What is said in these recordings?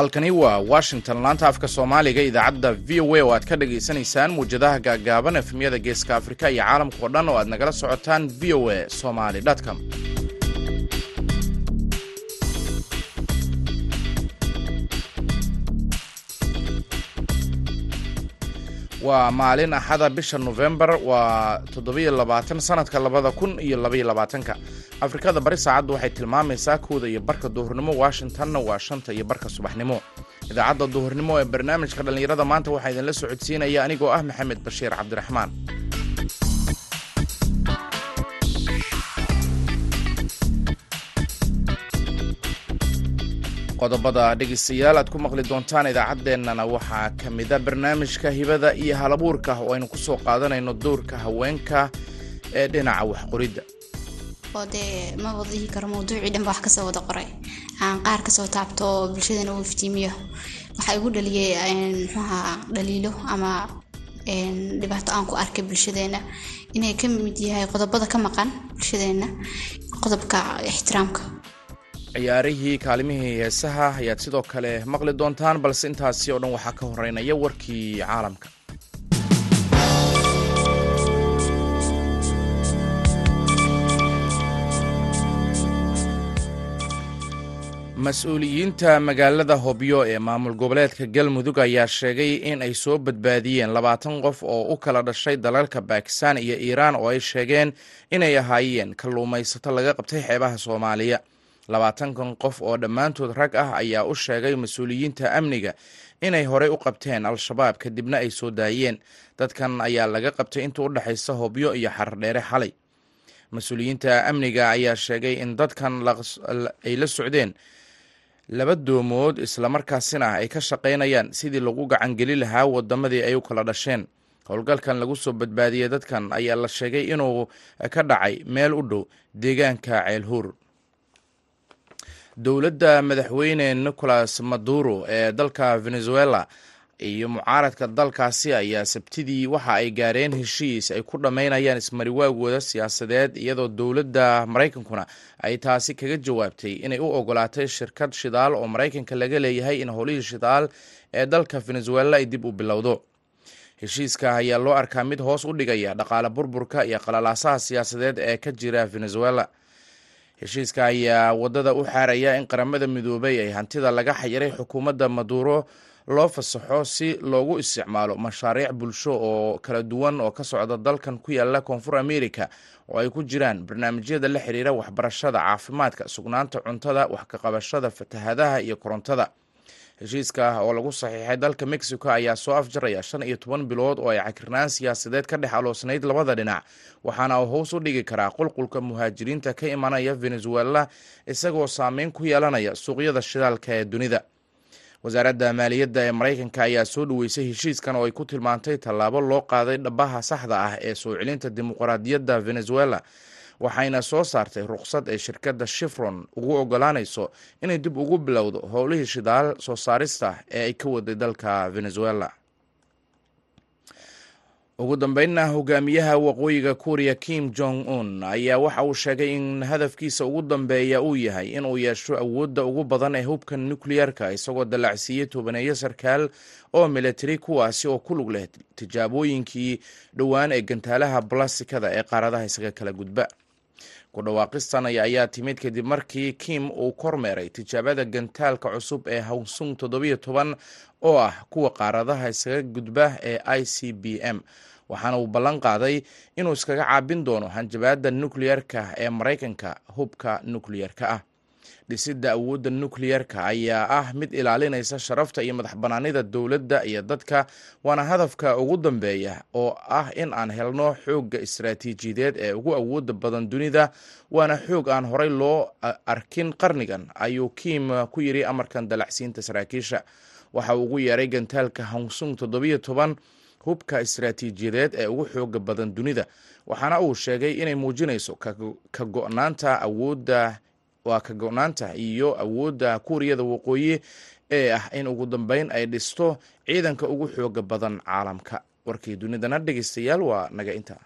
halkani waa washington. Laanta afka soomaaliga idaacadda v o a oo aad ka dhagaysanaysaan muwjadaha gaagaaban efemyada geeska afrika iyo caalamka oo dhan oo aad nagala socotaan v o a somaly com waa maalin axada bisha nofembar waa toddobiyo labaatan sanadka labada kun iyo labaiyo labaatanka. Afrikada bari saacaddu waxay tilmaamaysaa kooda iyo barka duhurnimo washingtonna waa shanta iyo barka subaxnimo. Idaacadda duhurnimo ee barnaamijka dhallinyarada maanta waxaa idinla socodsiinaya anigoo ah maxamed bashiir cabdiraxmaan qodobada dhegaystayaal aad ku maqli doontaan idaacaddeenana waxaa ka mida barnaamijka hibada iyo halabuurka oo aynu ku soo qaadanayno dowrka haweenka ee dhinaca waxqoridda oo dee ma wada dhihi karo mawduucii dhan ba wax ka soo wada qoray. Aan qaar ka soo taabto oo bulshadana uu iftiimiyo. Waxaa igu dhaliyay muxuaha dhaliilo ama dhibaato aan ku arkay bulshadeena inay ka mid yahay qodobada ka maqan bulshadeena qodobka ixtiraamka ciyaarihii kaalimihii heesaha ayaad sidoo kale maqli doontaan balse intaasi oo dhan waxaa ka horeynaya warkii caalamka. Mas'uuliyiinta magaalada hobyo ee maamul goboleedka galmudug ayaa sheegay in ay soo badbaadiyeen labaatan qof oo u kala dhashay dalalka bakistan iyo iiraan oo ay sheegeen inay ahaayeen kalluumaysato laga qabtay xeebaha soomaaliya labaatankan qof oo dhammaantood rag ah ayaa u sheegay mas'uuliyiinta amniga inay horey u qabteen al-shabaab kadibna ay soo daayeen. Dadkan ayaa laga qabtay inta u dhexaysa hobyo iyo xardheere xalay. Mas'uuliyiinta amniga ayaa sheegay in dadkan ay la socdeen laba doomood islamarkaasina ay ka shaqaynayaan sidii lagu gacangeli lahaa wadamadii ay u kala dhasheen. Howlgalkan lagu soo badbaadiyey dadkan ayaa la sheegay inuu ka dhacay meel u dhow deegaanka ceelhuur dowladda madaxweyne nicolas maduro ee dalka venezuela iyo mucaaradka dalkaasi ayaa sabtidii waxa ay gaareen heshiis ay ku dhammaynayaan ismariwaagooda siyaasadeed iyadoo dowladda maraykankuna ay taasi kaga jawaabtay inay u ogolaatay shirkad shidaal oo maraykanka laga leeyahay in howlihii shidaal ee dalka venezuela ay dib u bilowdo. Heshiiska ayaa loo arkaa mid hoos u dhigaya dhaqaale burburka iyo qalalaasaha siyaasadeed ee ka jira venezuela heshiiska ayaa waddada u xaaraya in qaramada midoobay ay hantida laga xayiray xukuumadda maduro loo fasaxo si loogu isticmaalo mashaariic bulsho oo kala duwan oo ka socda dalkan ku yaalla koonfur america oo ay ku jiraan barnaamijyada la xiriira waxbarashada caafimaadka sugnaanta cuntada wax ka qabashada fatahadaha iyo korontada heshiiska oo lagu saxiixay dalka mexico ayaa soo afjaraya shan iyo toban bilood oo ay cakirnaan siyaasadeed ka dhex aloosnayd labada dhinac waxaana uu hoos u dhigi karaa qulqulka muhaajiriinta ka imanaya venezuela isagoo saameyn ku yeelanaya suuqyada shidaalka ee dunida. Wasaaradda maaliyadda ee maraykanka ayaa soo dhaweysay heshiiskan oo ay ku tilmaantay tallaabo loo qaaday dhabaha saxda ah ee soo celinta dimuqraadiyadda venezuela waxayna soo saartay ruqsad ay shirkadda shifron ugu ogolaanayso inay dib ugu bilowdo howlihii shidaal soo saarista ee ay ka waday dalka venezuela. Ugu dambeynna hogaamiyaha waqooyiga kuuriya kim jong un ayaa waxa uu sheegay in hadafkiisa ugu dambeeya uu yahay inuu yeesho awoodda ugu badan ee hubka nukliyeerka isagoo dallacsiiyey tobaneeyo sarkaal oo militari kuwaasi oo ku lug leh tijaabooyinkii dhowaan ee gantaalaha balastikada ee qaaradaha isaga kala gudba ku dhawaaqistan ayaa timid kadib markii kim uu kormeeray tijaabada gantaalka cusub ee hawsung toddobiyo toban oo ah kuwa qaaradaha iskaga gudba ee i c b m. Waxaana uu ballan qaaday inuu iskaga caabin doono hanjabaadda nukliyeerka ee maraykanka hubka nukliyeerka ah dhisidda awoodda nukliyeerka ayaa ah mid ilaalinaysa sharafta iyo madax banaanida dowladda iyo dadka waana hadafka ugu dambeeya oo ah in aan helno xoogga istaraatiijiyadeed ee ugu awooda badan dunida waana xoog aan horey loo arkin qarnigan ayuu kiim ku yiri amarkan dalacsiinta saraakiisha waxa uu ugu yeeray gantaalka hangsung toddobiyo toban hubka istaraatiijiyadeed ee ugu xooga badan dunida waxaana uu sheegay inay muujinayso ka go-naanta awoodda waa ka go-naanta iyo awoodda kuuriyada waqooyi ee ah in ugu dambeyn ay dhisto ciidanka ugu xooga badan caalamka. Warkii dunidana dhegeystayaal waa naga intaa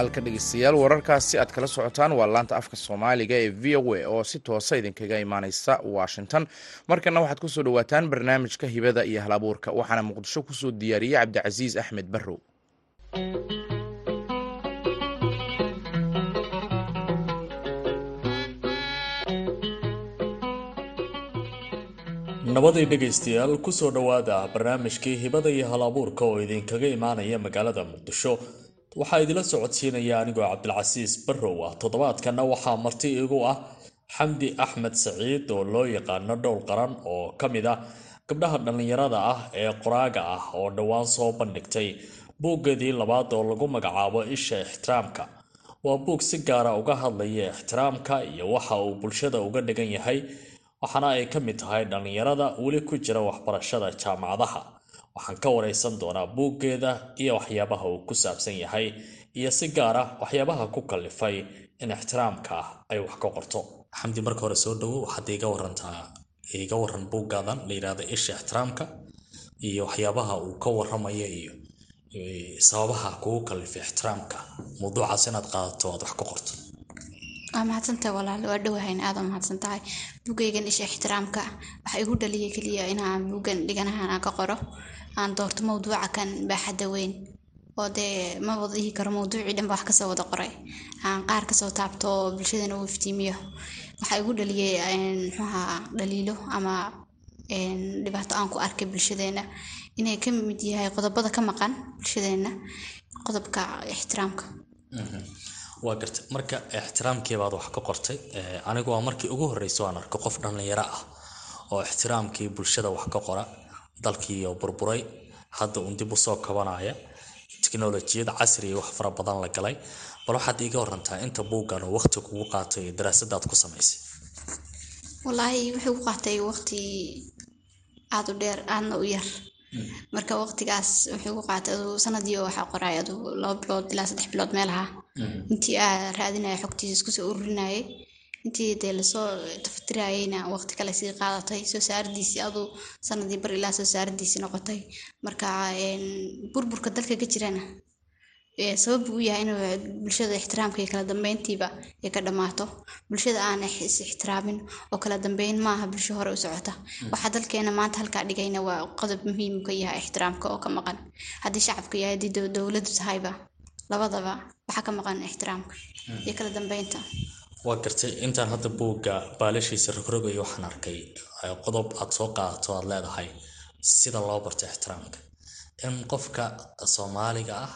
halka dhegeystayaal wararkaasi aad kala socotaan waa laanta afka soomaaliga ee v o a oo si toosa idinkaga imaaneysa washington. Markana waxaad ku soo dhawaataan barnaamijka hibada iyo halabuurka waxaana muqdisho ku soo diyaariyey cabdicasiis axmed barrow. Nabaday dhegaystayaal ku soo dhowaada barnaamijkii hibada iyo hal oo idinkaga imaanaya magaalada muqdisho waxaa idila socodsiinaya anigoo cabdilcasiis barrow ah. Toddobaadkana waxaa marti igu ah xamdi axmed saciid oo loo yaqaano dhowl qaran oo ka mid ah gabdhaha dhallinyarada ah ee qoraaga ah oo dhowaan soo bandhigtay buuggeedii labaad oo lagu magacaabo isha ixtiraamka. Waa buug si gaara uga hadlaya ixtiraamka iyo waxa uu bulshada uga dhigan yahay waxaana ay ka mid tahay dhallinyarada weli ku jira waxbarashada jaamacadaha waxaan ka wareysan doonaa buuggeeda iyo waxyaabaha uu ku saabsan yahay iyo si gaar ah waxyaabaha ku kalifay in ixtiraamka ah ay wax ka qorto. Xamdi marka hore soo dhowo waxaad iga warantaa iga waran buuggaadan la yidhaahda isha ixtiraamka iyo waxyaabaha uu ka waramaya iyo sababaha kugu kalifay ixtiraamka. Mawduucaas inaad qaadato aad wax ka qorto waa mahadsantahay walaal. Waa dhowahayna aada mahadsan tahay buugaygan isha ixtiraamka. Waxaa igu dhaliyay keliya inaan buuggan dhiganahan aan ka qoro. Aan doorto mawduuca kan baaxadda weyn. Oo dee ma wada dhihi karo mawduucii dhanba wax ka soo wada qoray. Aan qaar ka soo taabto oo bulshadana uu iftiimiyo. Waxaa igu dhaliyay muxuaha dhaliilo ama dhibaato aan ku arkay bulshadeena inay ka mid yahay qodobada ka maqan bulshadeena qodobka ixtiraamka waa garta marka ixtiraamkii baad wax ka qortay anigu waa markii ugu horreysa aan arko qof dhallinyaro ah oo ixtiraamkii bulshada wax ka qora dalkiiyo burburay. Hadda uun dib u soo kabanaya teknolojiyad casriya wax fara badan la galay. Bal waxaad iiga warantaa inta buuggan oo waqti kugu qaatay daraasadaad ku samaysay. Wallaahi wuxuu ku qaatay waqti aada u dheer aadna u yar marka waqtigaas wuxuu ku qaatay aduu sanadii oo waxaa qoray aduu laba bilood ilaa saddex bilood meelaha intii aa raadinaya xogtiisa iskusoo ururinayay. Intii dee la soo tafatirayayna waqti kale sii qaadatay soo saaradiisii aduu sanadii bar ilaa soo saaradiisii noqotay. Marka burburka dalka ka jirana sabab uu yahay inuu bulshada ixtiraamka iyo kala dambeyntiiba ay ka dhammaato. Bulshada aan is ixtiraamin oo kala dambeyn maaha bulsho hore u socota. Waxaa dalkeena maanta halkaa dhigayna waa qodob muhiim ka yahay ixtiraamka oo ka maqan. Haddii shacabka yahay haddii dowladu tahayba labadaba waxaa ka maqan ixtiraamka iyo kala dambeynta. Waa gartay intaan hadda buugga baalashiisa rogrogayo waxaan arkay qodob aad soo qaadato aad leedahay sida loo barto ixtiraamka in qofka soomaaliga ah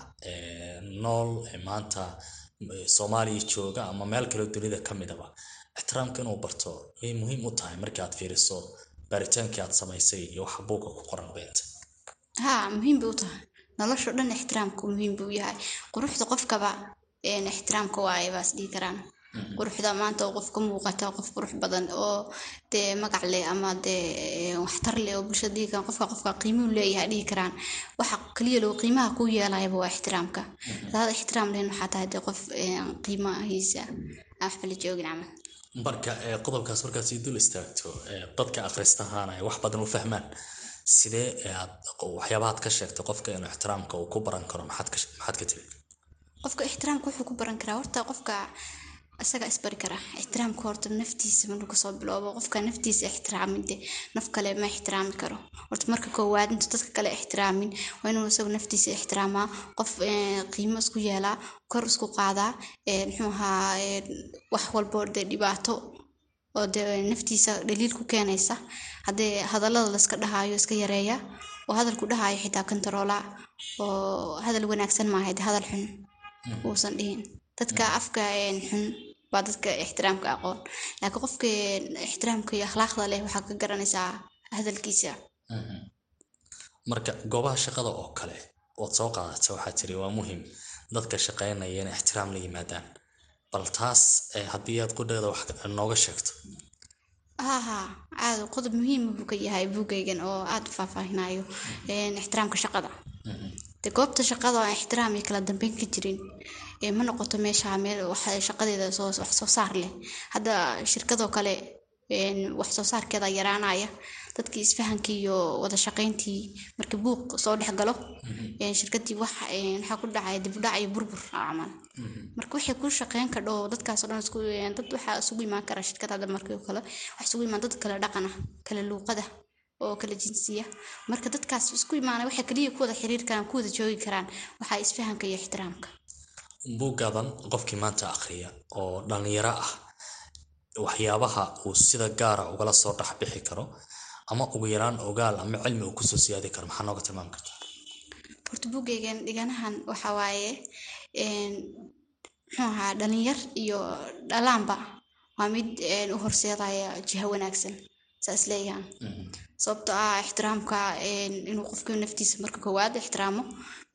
nool maanta soomaaliya jooga ama meel kale dunida ka midaba ixtiraamka inuu barto way muhiim u tahay markii aad fiiriso baaritaankii aad samaysay iyo waxa buugga ku qoran beenta. Haa muhiim bay u tahay. Nolosho dhan ixtiraamku muhiim buu yahay. Quruxda qofkaba ixtiraamka waaye baas dhihi karaan quruxda maanta qof ka muuqata qof qurux badan oo dee magac leh ama dee waxtar leh oo bulshada dhihi karaan qofka qofka qiimuu leeyahay dhihi karaan waxa kaliya loo qiimaha ku yeelayaba waa ixtiraamka. Hadaad ixtiraam lehen waxaa tahay dee qof qiimahiisa aan waxba la joogin camal. Marka qodobkaas markaad sii dul istaagto dadka akhristahaana ay wax badan u fahmaan sidee aad waxyaabahaad ka sheegtay qofka inuu ixtiraamka uu ku baran karo maxaad ka tiri qofka ixtiraamka wuxuu ku baran karaa horta qofka isaga isbari kara ixtiraamka horta naftiisa maruu ka soo biloobo qofka naftiisa ixtiraamide naf kale ma ixtiraami karo. Horta marka koowaad intuu dadka kale ixtiraamin waa inuu isagu naftiisa ixtiraamaa qof qiimo isku yeelaa kor isku qaadaa muxuu ahaa wax walbo dee dhibaato oo dee naftiisa dhaliil ku keenaysa haddee hadallada layska dhahaayo iska yareeya oo hadalku dhahaayo xitaa kontaroola oo hadal wanaagsan maaha dee hadal xun uusan dhihin dadka afka xun baa dadka ixtiraamka aqoon laakiin qofka ixtiraamka iyo akhlaaqda leh waxaa ka garanaysaa hadalkiisa. Marka goobaha shaqada oo kale ood soo qaadata waxaa tiri waa muhiim dadka shaqaynaya inay ixtiraam la yimaadaan bal taas haddii aad qudheeda wax nooga sheegto. Haha aad qodob muhiima buu ka yahay buugaygan oo aada u faahfaahinayo ixtiraamka shaqada de goobta shaqada aan ixtiraam iyo kala dambeyn ka jirin ma noqoto meesha meel shaqadeeda wax soo saar leh. Hadda shirkadoo kale wax soo saarkeeda yaraanaya. Dadkii isfahankii iyo wada shaqayntii markii buuq soo dhex galo shirkadii wax waxaa ku dhacaya dibudhac iyo burbur camal. Marka waxay ku shaqeyn kadho dadkaasoo dhan dad waxaa isugu imaan kara shirkad hadda markii kale wax isugu imaan dad kale dhaqana kale luuqada oo kala jinsiya. Marka dadkaas isku imaanay waxay kaliya ku wada xiriir karaan ku wada joogi karaan. Waxaa isfahanka iyo ixtiraamka. Buuggadan qofkii maanta akhriya oo dhallinyaro ah waxyaabaha uu sida gaara ugala soo dhexbixi karo ama ugu yaraan ogaal ama cilmi uu ku soo siyaadi karo maxaa nooga tilmaami kartaa horta buuggaygan dhiganahan waxa waaye muxuu ahaa dhalinyar iyo dhalaanba waa mid u horseedaya jiho wanaagsan saas leeyahan sababtoo ah ixtiraamka inuu qofka naftiisa marka koowaad ixtiraamo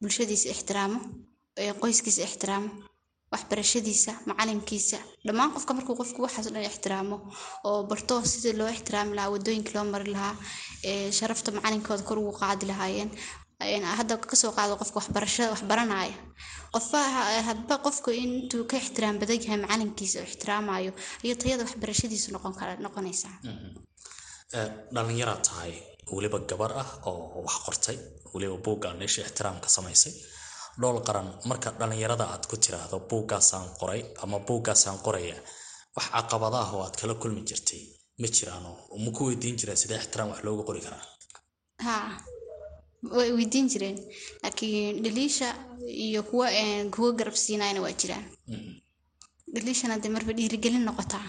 bulshadiisa ixtiraamo qoyskiisa ixtiraamo waxbarashadiisa macalinkiisa dhammaan qofka markuu qofku waxaas dhan ixtiraamo oo barto sidii loo ixtiraami lahaa waddooyinka loo mari lahaa sharafta macalinkooda kor ugu qaadi lahaayeen hadda ka soo qaado qofka waxbarashada waxbaranaya. Qofba hadba qofku intuu ka ixtiraam badan yahay macalinkiisa ixtiraamayo iyo tayada kara noqonaysaa dhalinyaraad tahay weliba gabar ah oo wax qortay weliba buugga meesha ixtiraamka samaysay. Dhool qaran marka dhalinyarada aad ku tiraahdo buuggaasaan qoray ama buuggaasaan qoraya wax caqabada ah oo aad kala kulmi jirtay ma jiraano. Ma ku weydiin jireen sidee ixtiraam wax looga qori karaa? Haa way weydiin jireen. Laakiin dhaliisha iyo kuwa kuwa garab siinayna waa jiraan. Dhaliishana dee marba dhiirigelin noqotaa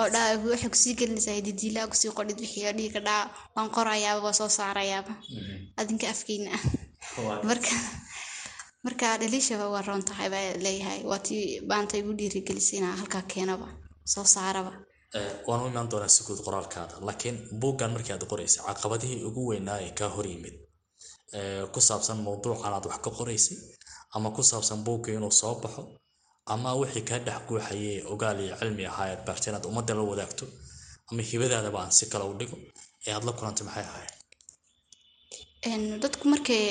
oo dhaa waxay ku sii gelinaysaa didiilaa ku sii qodhid wixii dhiiga dhaa waan qorayaaba waa soo saarayaaba adinka afkeyna ah marka marka dhaliishaba waa roon tahay baa leeyahay waa tii baanta igu dhiirigelisay inaa halkaa keenaba soo saaraba waan u imaan doonaa si guud qoraalkaada laakiin buuggan markii aad qoraysay caqabadihii ugu weynaa ee kaa hor yimid ku saabsan mowduucan aad wax ka qoraysay ama ku saabsan buugga inuu soo baxo ama wixii kaa dhex guuxayay ogaal iyo cilmi ahaa aad baartay inaad ummadda la wadaagto ama hibadaadaba aan si kale u dhigo ee aad la kulantay maxay ahayd dadku markay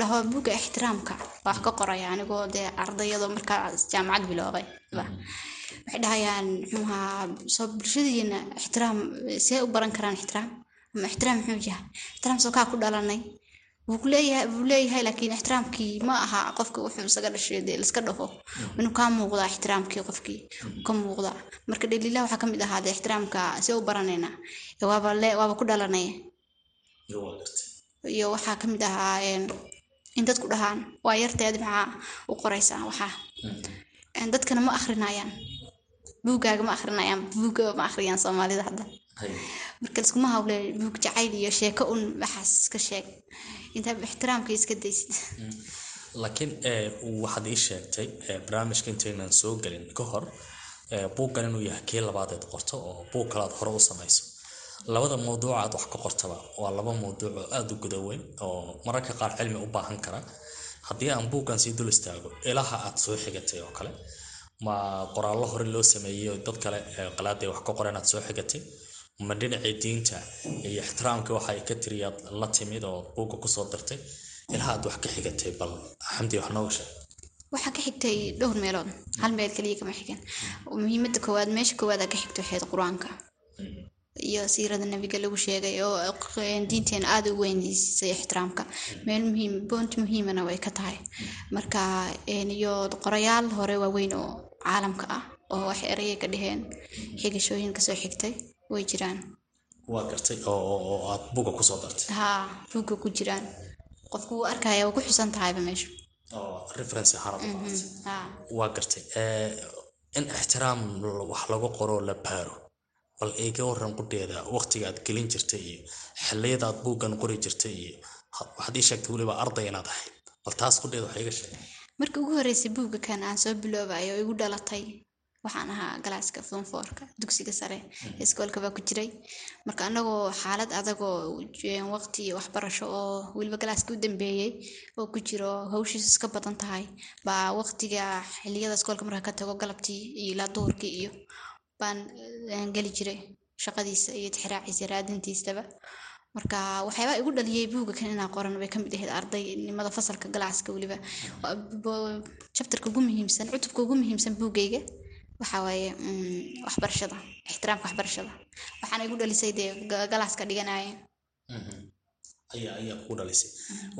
dhaho buugga ixtiraamka wax ka qoraya anigoo dee ardayado markaa jaamacad biloobay waxay dhahayaan muxuuha soo bulshadiina ixtiraam see u baran karaan ixtiraam ama ixtiraam muxuu yahay? Ixtiraam soo kaa ku dhalanay wuu leeyahay laakiin ixtiraamkii ma aha qofka wuxuu isaga dhashay dee liska dhaho inuu kaa muuqdaa ixtiraamkii qofkii ka muuqdaa marka dhaliilaha waxaa ka mid ahaa dee ixtiraamka see u baranayna waaba le waaba ku dhalanaya iyo waxaa ka mid ahaa in dadku dhahaan waa yarteed maxaa u qoraysaa waxaa? Dadkana ma akrinayaan buuggaaga ma akrinayaan buugga ma akhriyaan soomaalida hadda marka liskuma hawle buug jacayl iyo sheeko un waxaas iska sheeg. Intaa ixtiraamka iska daysid laakiin waxaad ii sheegtay barnaamijka intaynan soo gelin ka hor buuggan inuu yahay kii labaadeed qorto oo buug kale aad hore u samayso. Labada mawduuc aad wax ka qortaba waa laba mawduuc oo aada u gudaweyn oo mararka qaar cilmi u baahan kara. Haddii aan buuggan sii dul istaago ilaha aad soo xigatay oo kale ma qoraallo hore loo sameeyey oo dad kale qalaaday wax ka qoreen aad soo xigatay ma dhinacii diinta iyo ixtiraamka waxa ay ka tiriyaad la timid oo buugga ku soo dartay ilaha aad wax ka xigatay bal xamdi wax nooga sheeg. Waxaa ka xigtay dhowr meelood. Hal meel kaliya kama xigan. Muhiimada koowaad meesha koowaad aa ka xigta waxayd qur'aanka. Iyo siirada nabiga lagu sheegay oo diinteena aada u weyndiisay ixtiraamka. Meel muhiim boont muhiimana way ka tahay. Marka iyo qorayaal hore waaweyn oo caalamka ah oo wax erayay ka dheheen xigashooyin ka soo xigtay way jiraan waa gartay oo aad buugga ku soo dartay? Haa buugga ku jiraan qofku wuu arkaya waa ku xusan tahayba meesha reference ahaan waa gartay. In ixtiraam wax lagu qoro la baaro. Bal iga waran qudheeda waqtiga aad gelin jirtay iyo xilliyada aad buuggan qori jirtay iyo waxaad ii sheegtay weliba arday inaad ahayd. Bal taas qudheeda wax iga sheeg markii ugu horreysay buugga kan aan soo biloobayo oo igu dhalatay waxaan ahaa galaaska fonfoorka dugsiga sare iskoolka baa ku jiray. Marka anagoo xaalad adagoo waqti waxbarasho oo weliba galaaska u dambeeyey oo ku jiro hawshiis iska badan tahay baa waqtiga xiliyada iskoolka markaa ka tago galabtii iyo ilaa duhurkii iyo baan geli jiray shaqadiisa iyo tixraaciisa raadintiisaba. Marka waxyaabaa igu dhaliyay buugga kan inaa qoran bay ka mid ahayd ardaynimada fasalka galaaska weliba. Jabtarka ugu muhiimsan cutubka ugu muhiimsan buuggayga waxaa waaye mm, waxbarashada ixtiraamka waxbarashada. Waxaana igu dhalisay dee ga- galaaska dhiganaya ayaa ayaa kuu dhalisay.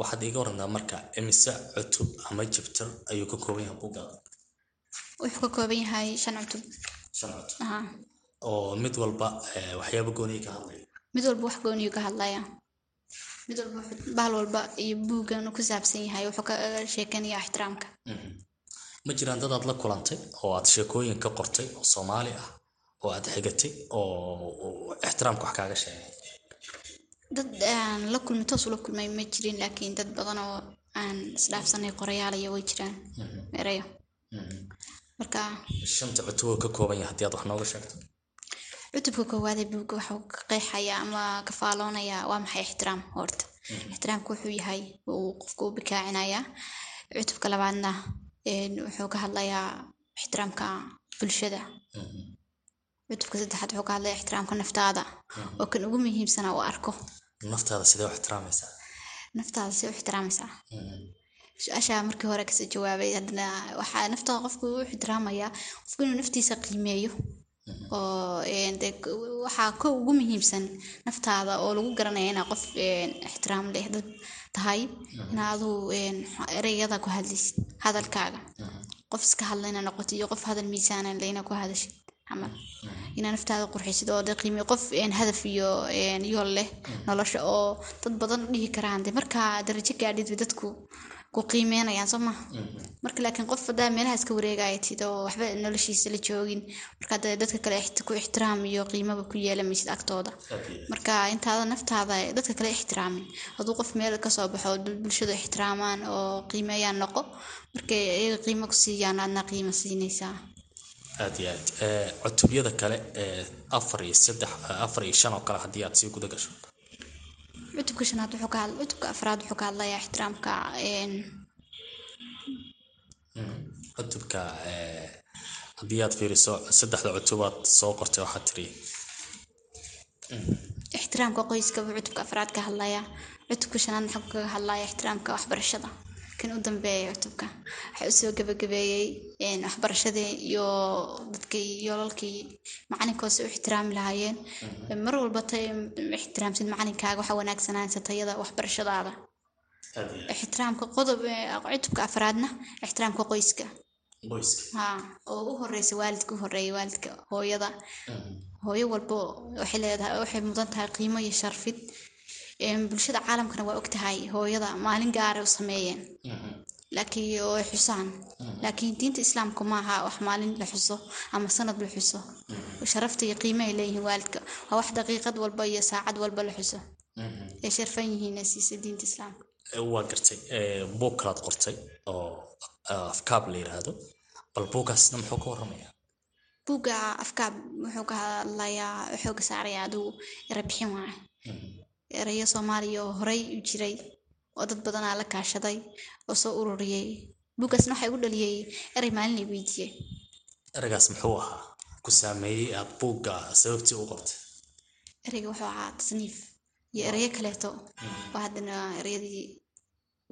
Waxaad iiga warantaa marka imise cutub ama jabtar ayuu ka kooban yahay buuggaada wuxuu ka kooban yahay shan cutub. Shan cutub. Oo mid walba eh, waxyaabo gooniya ka hadlaya. Mid walba wax gooniyu ka hadlaya. Mid walba bahal walba iyo buuggan uu ku saabsan yahay. Wuxuu ka sheekanaya ixtiraamka ma jiraan dad aad la kulantay oo aad sheekooyin ka qortay oo soomaali ah oo aad xigatay oo ixtiraamka wax kaaga sheegay? Dad aan la kulmay toos ula kulmay ma jirin laakiin dad badan oo aan isdhaafsanay qorayaal iyo way jiraan. Erayo marka shanta cutub oo ka kooban yahay haddii aad wax nooga sheegto? Cutubka koowaad ee buugga waxuu ka qeexayaa ama ka faaloonayaa waa maxay ixtiraam horta? Ixtiraamka wuxuu yahay uu qofka u bikaacinayaa cutubka labaadna wuxuu ka hadlayaa ixtiraamka bulshada. Cutubka saddexaad wuxuu ka hadlayaa ixtiraamka naftaada. Oo kan ugu muhiimsana uu arko. Naftaada sidee u ixtiraamaysaa? Naftaada si u ixtiraamaysaa? Su'aasha markii hore ka soo jawaabay haddana waxaa naftaada qofku u ixtiraamayaa qofku inuu naftiisa qiimeeyo. Oo waxaa ka ugu muhiimsan naftaada oo lagu garanaya inaa qof ixtiraam leh. Dad tahay inaa aduu een, ereyada ku hadlaysid hadalkaaga. Qof iska hadlayna noqoto iyo qof hadal miisaanan leyna ku hadashid camal inaa naftaada qurxisid oo dee qiime qof hadaf iyo yool leh nolosha oo dad badan dhihi karaan. De markaa darajo gaadhid bay dadku ku qiimeynayaan soo maha marka laakiin qof hadaa meelaha iska wareegaytid oo waxba noloshiisa la joogin. Marka dee dadka kale ku ixtiraam iyo qiimaba ku yeelamaysid agtooda. Marka intaada naftaada dadka kale ixtiraamin. Hadduu qof meel ka soo baxo dad bulshadu ixtiraamaan oo qiimeeyaan noqo markay iyaga qiimo ku siiyaan aadna qiimo siinaysaa. Aad iyo aad. Eh, cutubyada kale ee afar iyo saddex eh, afar iyo shan oo kale haddii aad sii guda gasho cutubka shanaad wuxuu ka hadla cutubka afraad wuxuu ka hadlayaa ixtiraamka een, cutubka haddii aad fiiriso saddexda cutubaad soo qortay waxaad tiri. Ixtiraamka qoyska buu cutubka afraad ka hadlayaa. Cutubka shanaadna wuxuu kaga hadlayaa ixtiraamka waxbarashada kan u dambeeya cutubka. Waxaa u soo gabagabeeyey waxbarashadii iyo dadkii yoolalkii macalinkoose u ixtiraami lahaayeen. Mar walba ta ixtiraamsid macalinkaaga waxaa wanaagsanaansata tayada waxbarashadaada. Ixtiraamka qodob cutubka afraadna ixtiraamka qoyska. Oo u horeysa waalidka u horreeya waalidka hooyada. Hooyo walbo waxay leedahay waxay mudan tahay qiimo iyo sharfid bulshada caalamkana waa ogtahay hooyada maalin gaara u sameeyeen. Laakiin oo xusaan. Laakiin diinta islaamka maaha wax maalin la xuso ama sanad la xuso. Sharafta iyo qiimahay leeyihiin waalidka. Waa wax daqiiqad walba iyo saacad walba la xuso. Ay sharfan yihiin siisa diinta islaamka. Waa gartay buug kalaad qortay oo ah, afkaab la yiraahdo. Bal buuggaasna muxuu ka warramayaa? Buugga afkaab wuxuu ka hadlayaa wuxuu ka saarayaa adigu ere bixin waaye erayo soomaaliya oo horey u jiray oo dad badanaa la kaashaday oo soo ururiyey. Buuggaasna waxaa igu dhaliyey erey maalin weydiiyey. Ereygaas muxuu ahaa? Ku saameeyey aad buugga sababtii u qortay ereyga wuxuu ahaa tasniif iyo erayo kaleeto. Oo haddana ereyadii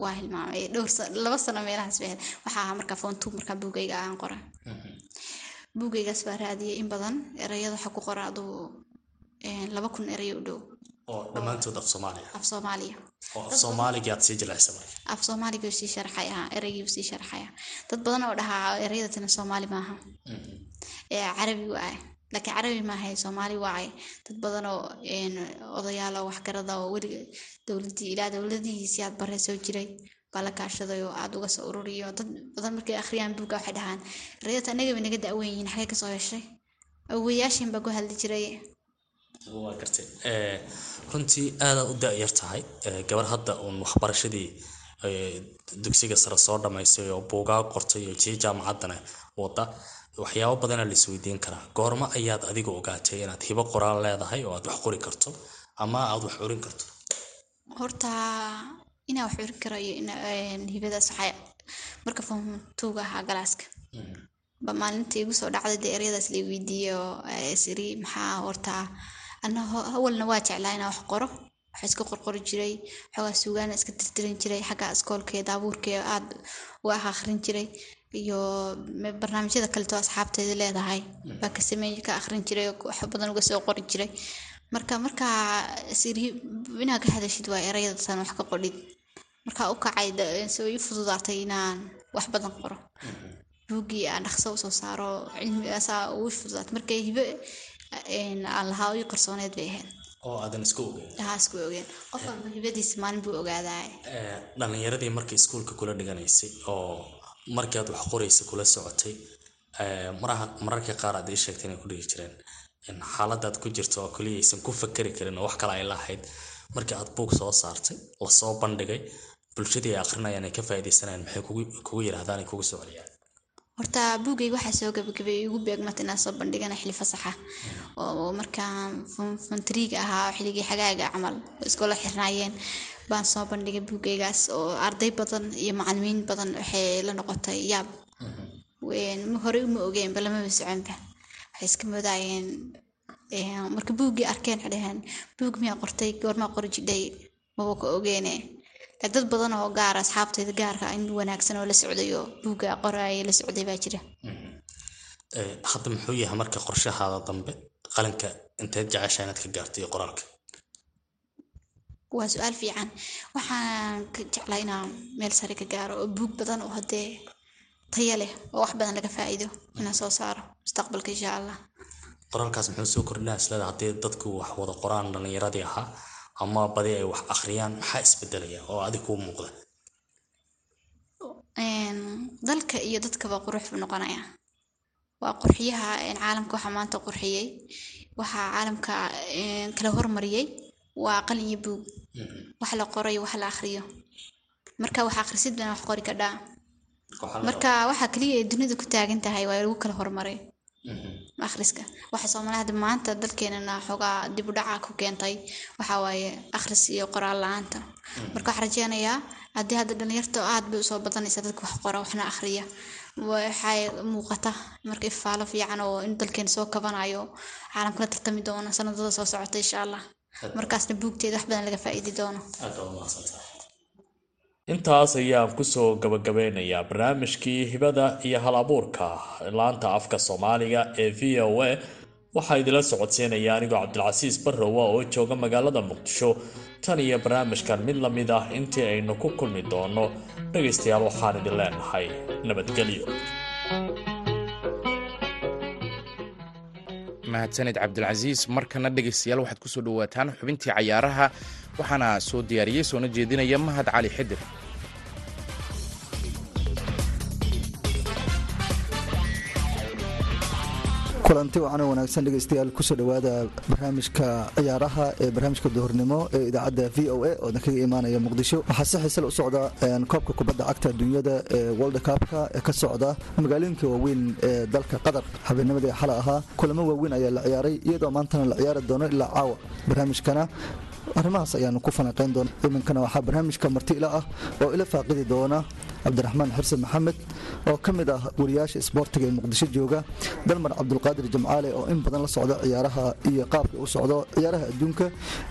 waa hilmaamay dhowr laba sano meelahaas ahayd. waxaa ahaa markaa foontu markaa buugayga aan qoray. Buugaygaas baa raadiyey in badan ereyada waxaa ku qora aduu laba kun erayo u dhow. Oo dhammaantood af soomaaliya. Af soomaaliya. Oo af soomaaligii aad sii jilaysamay af soomaaliga sii sharxaya ereygii sii sharxaya dad badan oo dhahaa ereyada soomaali maaha. Ee carabi waaye laakiin carabi maaha ee soomaali waaye dad badan oo odayaal oo waxgarada oo weliga dowladii ilaa dowladihiisii aad bare soo jiray baa la kaashaday oo aad uga soo ururiyo. Dad badan markay akhriyaan buugga waxay dhahaan ereyada anagaba naga da'weyn yihiin xagee ka soo heshay? Awowayaashin baa ku hadli jiray waa gartay Eh, runtii aadaad u da-yar tahay. Eh, gabar hadda uun waxbarashadii eh, dugsiga sare soo dhammaysay oo buugaa qortay oo jii jaamacaddana wada waxyaabo badana la isweydiin karaa. Goormo ayaad adiga ogaatay inaad hibo qoraal leedahay oo aad wax qori karto ama aad wax curin karto? Horta inaa wax curin karo iyo hibadaas waxay marka tuuga ahaa galaaska. Ba maalinta igu soo dhacday dee ereyadaas la weydiiyey oo eh, is iri maxaa horta ana ho- awalna waa jeclaa inaan wax qoro waxa iska qorqori jiray xoogaa suugaana iska tirtirin jiray xagga iskoolkee daabuurkee aad u ah akhrin jiray iyo barnaamijyada kaleto asxaabteeda leedahay baa ka sameey ka akhrin jiray wax badan uga soo qori jiray. Marka markaa inaad ka hadashid waa erayadatan wax ka qodhid markaa u kacay soo ii fududaatay inaan wax badan qoro. Buuggii aan dhaqso u soo saaro cilmigaasaa ugu fududaatay. Markay hibe aan lahaa ii qarsooneed bay ahayd oo aadan isku ogeyn haa isku ogeen qof walba hibadiisa maalin buu ogaadaa dhallinyaradii markii iskuulka kula dhiganaysay oo markii aad wax qoraysa kula socotay mararka qaar aad ii sheegtay inay ku dhigi jireen xaaladaad ku jirto oo kaliya aysan ku fakari karin oo wax kale ay lahayd markii aad buug soo saartay la soo bandhigay bulshadii ay akrinayaan ay ka faa'iidaysanayaan maxay kugu yidhahdaan ay kugu soo celiyaan horta buugayga waxaa soo gabagabay igu beegmata inaan soo bandhigana xili fasaxa oo markaan funtriga ahaa xiligii xagaaga camal iskoola xirnaayeen baan soo bandhigay buugaygaas oo arday badan iyo macalimiin badan waxay la noqotay yaab. Horey uma ogeenba lamaba soconba waxay iska moodaayeen marka buuggii arkeen waxay buug miyaa qortay goormaa qori jidhay maba ka ogeene dad badan oo gaar asxaabteeda gaarka in wanaagsan oo la socday oo buugga qoraaya la socday baa jira. Hadda muxuu yahay marka qorshahaada dambe qalinka inteed jecesha inaad ka gaarto iyo qoraalka? Waa su'aal fiican. Waxaan ka jeclaa inaan meel sare ka gaaro oo buug badan oo haddee taya leh oo wax badan laga faa'iido inaan soo saaro mustaqbalka insha allah. Qoraalkaas muxuu soo kordhinaa isleda haddii dadku wax wada qoraan dhallinyaradii ahaa ama badi ay wax akhriyaan maxaa isbedelaya? Oo adig kuu muuqda. Dalka iyo dadkaba qurux buu noqonaya. Waa qurxiyaha caalamka waxaa maanta qurxiyey waxaa caalamka kala hormariyey waa qalin iyo buug. Wax la qorayo wax la akhriyo. Marka wax akhrisid bana wax qori kadhaa marka waxa kaliya ay dunida ku taagan tahay waa lagu kala hormaray akhriska. Waxa soomaalida maanta dalkeenana xoogaa dib u dhaca ku keentay. Waxa waaye akhris iyo qoraal la'aanta. Marka waxaan rajeynayaa haddii hadda dhalinyarta aad bay u soo badanaysa dadka wax qora waxna akhriya. Waxay muuqata marka ifaalo fiican oo in dalkeena soo kabanayo caalamka la tartami doono sanadada soo socota insha allah. Markaasna buugteeda wax badan laga faa'iidi doono intaas ayaan ku soo gabagabeynayaa barnaamijkii hibada iyo hal abuurka laanta afka soomaaliga ee v o a waxaa idila socodsiinaya anigoo cabdilcasiis barrowa oo jooga magaalada muqdisho. Tan iyo barnaamijkan mid la mid ah intii aynu ku kulmi doono dhegaystayaal waxaan idin leenahay nabadgelyo mahadsaned cabdilcasiis markana dhegaystayaal waxaad ku soo dhawaataan xubintii cayaaraha waxaana soo diyaariyey soona jeedinaya mahad cali xidir kulanti wacan wanaagsan dhegeystayaal ku soo dhowaada barnaamijka ciyaaraha ee barnaamijka duhurnimo ee idaacadda v o a oodan kaga imaanaya muqdisho. Waxaa si xiisal u socda koobka kubadda cagta dunyada ee world cupka ee ka socda magaalooyinka waaweyn ee dalka qatar. Habeennimadii xala ahaa kulamo waaweyn ayaa la ciyaaray iyadoo maantana la ciyaari doono ilaa caawa. Barnaamijkana arrimahaas ayaanu ku falanqayn doona iminkana waxaa barnaamijka marti ila ah oo ila faaqidi doona cabdiraxmaan xirsen maxamed oo ka mid ah wariyaasha isboortiga ee muqdisho jooga dalmar cabdulqaadir jamcaale oo in badan la socda ciyaaraha iyo qaabka u socdo ciyaaraha adduunka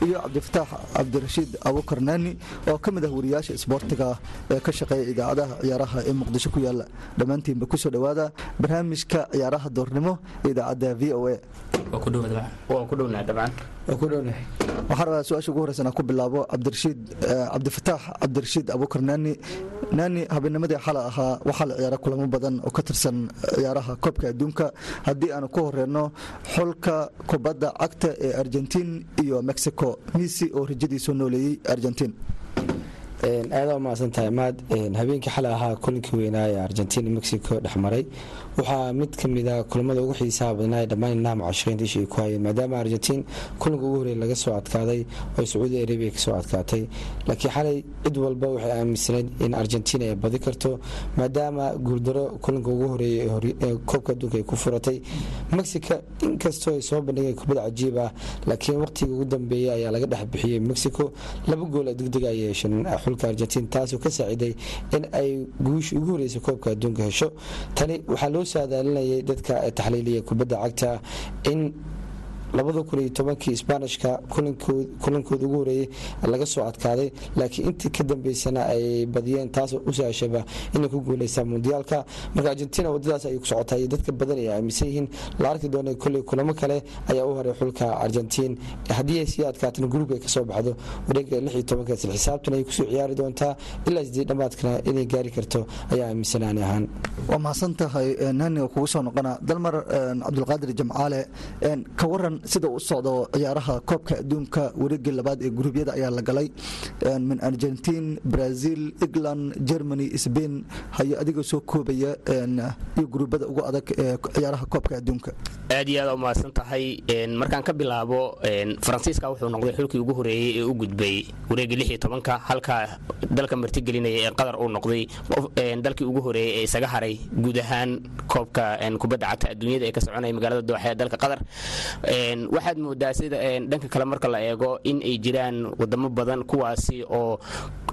iyo cabdifataax cabdirashiid abukar naani oo ka mid ah wariyaasha isboortiga ee ka shaqeeya idaacadaha ciyaaraha ee muqdisho ku yaalla dhammaantiinba ku soo dhowaada barnaamijka ciyaaraha doornimo ee idaacadda v o a. Waxaan rabaa su'aasha ugu horeysan ku bilaabo cabdirashiid cabdifataax cabdirashiid abukar naani naani habeennimadii xala ahaa waxaa la ciyaara kulamo badan oo ka tirsan ciyaaraha koobka adduunka. Haddii aanu ku horeyno xulka kubadda cagta ee argentiin iyo mexico misi oo rajadiisoo nooleeyey argentiin. Aada umahadsan tahay maad. Habeenkii xalay ahaa kulankii weynaa ee argentina mexico dhexmaray waxaa mid ka mid a kulamada ugu xiisaha badnaa dhammaan inaha mucashiqiinta isha ay ku hayeen maadaama argentiin kulanka ugu horreey laga soo adkaaday oo sacuudi arabia ka soo adkaatay. Laakiin xalay cid walba waxay aaminsanayd in argentina ay badi karto maadaama guuldaro kulanka ugu horeeyay ee koobka adduunka ay ku furatay. Mexico inkastoo ay soo bandhigeen kubad cajiib ah laakiin waqtiga ugu dambeeyay ayaa laga dhex bixiyey mexico. Laba gool degdeg ay yeesheen xulka argentiin taasoo ka saaciday in ay guusha ugu horeysa koobka adduunka hesho. Tani waxaa loo saadaalinayay dadka taxliiliya kubadda cagta in labada kun iyo tobankii sbanishka kulankooda ugu horeeyey laga soo adkaaday. Laakiin intii ka dambeysana ay badiyeen taasoo u sahashaba inay ku guuleystaan mundiyaalka marka argentina wadadaas ayay ku socotaa iyo dadka badan ay aaminsan yihiin. La arki doona kolley kulamo kale ayaa u haray xulka argentiin. Haddii ay sii adkaatana gruub ay ka soo baxdo. Wareega lix iyo tobanka isla xisaabtan ay ku soo ciyaari doontaa. Ilaa sidii dhammaadkana inay gaari karto ayaa aaminsan ani ahaan. Waa mahadsan tahay nani kugu soo noqona dalmar cabdulqaadir jamcaale. Ka waran sida u socdo ciyaaraha koobka adduunka wareegii labaad ee guruubyada ayaa la galay. Min argentiin brazil england germany sbain hayo adiga soo koobaya iyo guruubada ugu adag ee ciyaaraha koobka adduunka. Aad iyo aad u mahadsan tahay markaan ka bilaabo faransiiska wuxuu noqday xulkii ugu horeeyey ee u gudbay wareegga lix iyo tobanka halka dalka martigelinaya ee qatar uu noqday dalkii ugu horeeyey ee isaga haray guud ahaan koobka kubadda cagta adduunyada ee ka soconaya magaalada dooxa ee dalka qatar waxaad moodaa sida dhanka kale marka la eego in ay jiraan wadamo badan kuwaasi oo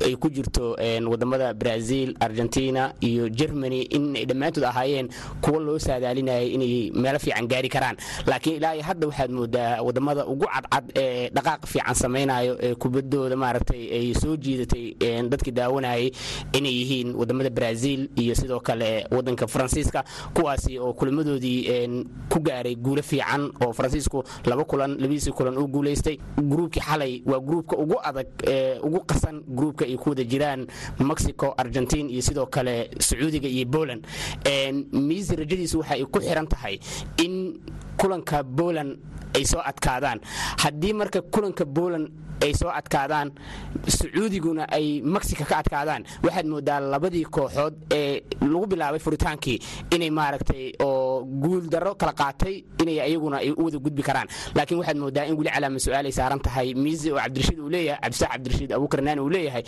ay ku jirto waddamada brazil argentina iyo germany in ay dhammaantood ahaayeen kuwa loo saadaalinayay inay meelo fiican gaari karaan. Laakiin ilaa hadda waxaad moodaa waddamada ugu cadcad ee dhaqaaq fiican samaynayo ee kubadooda maaragtay ay soo jiidatay dadkii daawanayay inay yihiin waddamada brazil iyo sidoo kale wadanka faransiiska kuwaasi oo kulamadoodii ku gaaray guulo fiican oo faransiisku laba kulan labadiisii kulan uu guulaystay gruubkii xalay waa gruubka ugu adag ee ugu qasan gruubka ay ku wada jiraan mexico argentin iyo sidoo kale sacuudiga iyo poland. Miisi rajadiisu waxa ay ku xiran tahay in kulanka poland ay soo adkaadaan. Haddii marka kulanka poland ay soo adkaadaan. Sacuudiguna ay mexico ka adkaadaan. Waxaad moodaa labadii kooxood ee lagu bilaabay furitaankii inay maaragtay oo guul darro kala qaatay inay ayaguna ay u wada gudbi karaan. Laakiin waxaad moodaa in weli calaama su'aal ay saaran tahay. Miisi oo cabdirashiid uu leeyahay cabdisax cabdirashiid abuukarnaani uu leeyahay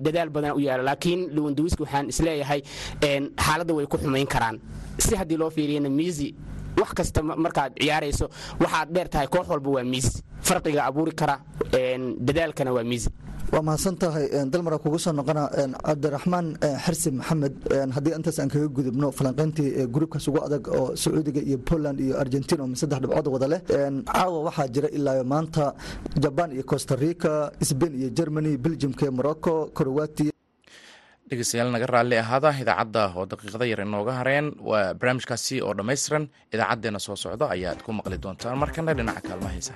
dadaal badan u yaalla laakiin lewandowski waxaan is leeyahay xaaladda way ku xumayn karaan. Si haddii loo fiiriyana miisi wax kasta markaad ciyaarayso waxaad dheer tahay koox walba waa miis. Farqiga abuuri kara dadaalkana waa miis. Waa mahadsan tahay dalmara kugu soo noqona cabdiraxmaan xirsi maxamed. Haddii intaas aan kaga gudubno falanqayntii gruubkaas ugu adag oo sacuudiga iyo poland iyo argentina oo saddex dhibcood wada leh caawa waxaa jira ilaa maanta jaban iyo costa rica sbain iyo germany belgiumka morocco croatia dhegeystayaal naga raalli ahaada idaacadda oo daqiiqada yar inooga hareen waa barnaamijkaasi oo dhammaystiran. Idaacaddeenna soo socdo ayaad ku maqli doontaan markana dhinaca kaalmahaysa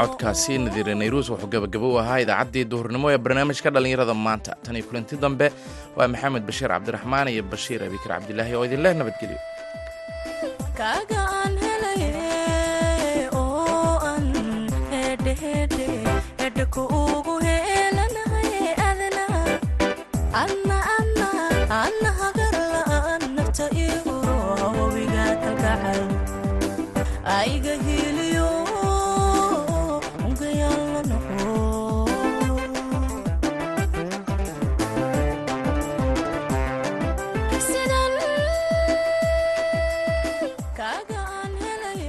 codkaasi nadiire nayruus wuxuu gabagabo u ahaa idaacaddii duhurnimo ee barnaamijka dhallinyarada maanta. Tan iyo kulanti dambe waa maxamed bashiir cabdiraxmaan iyo bashiir abikar cabdilaahi oo idinleh nabadgelyo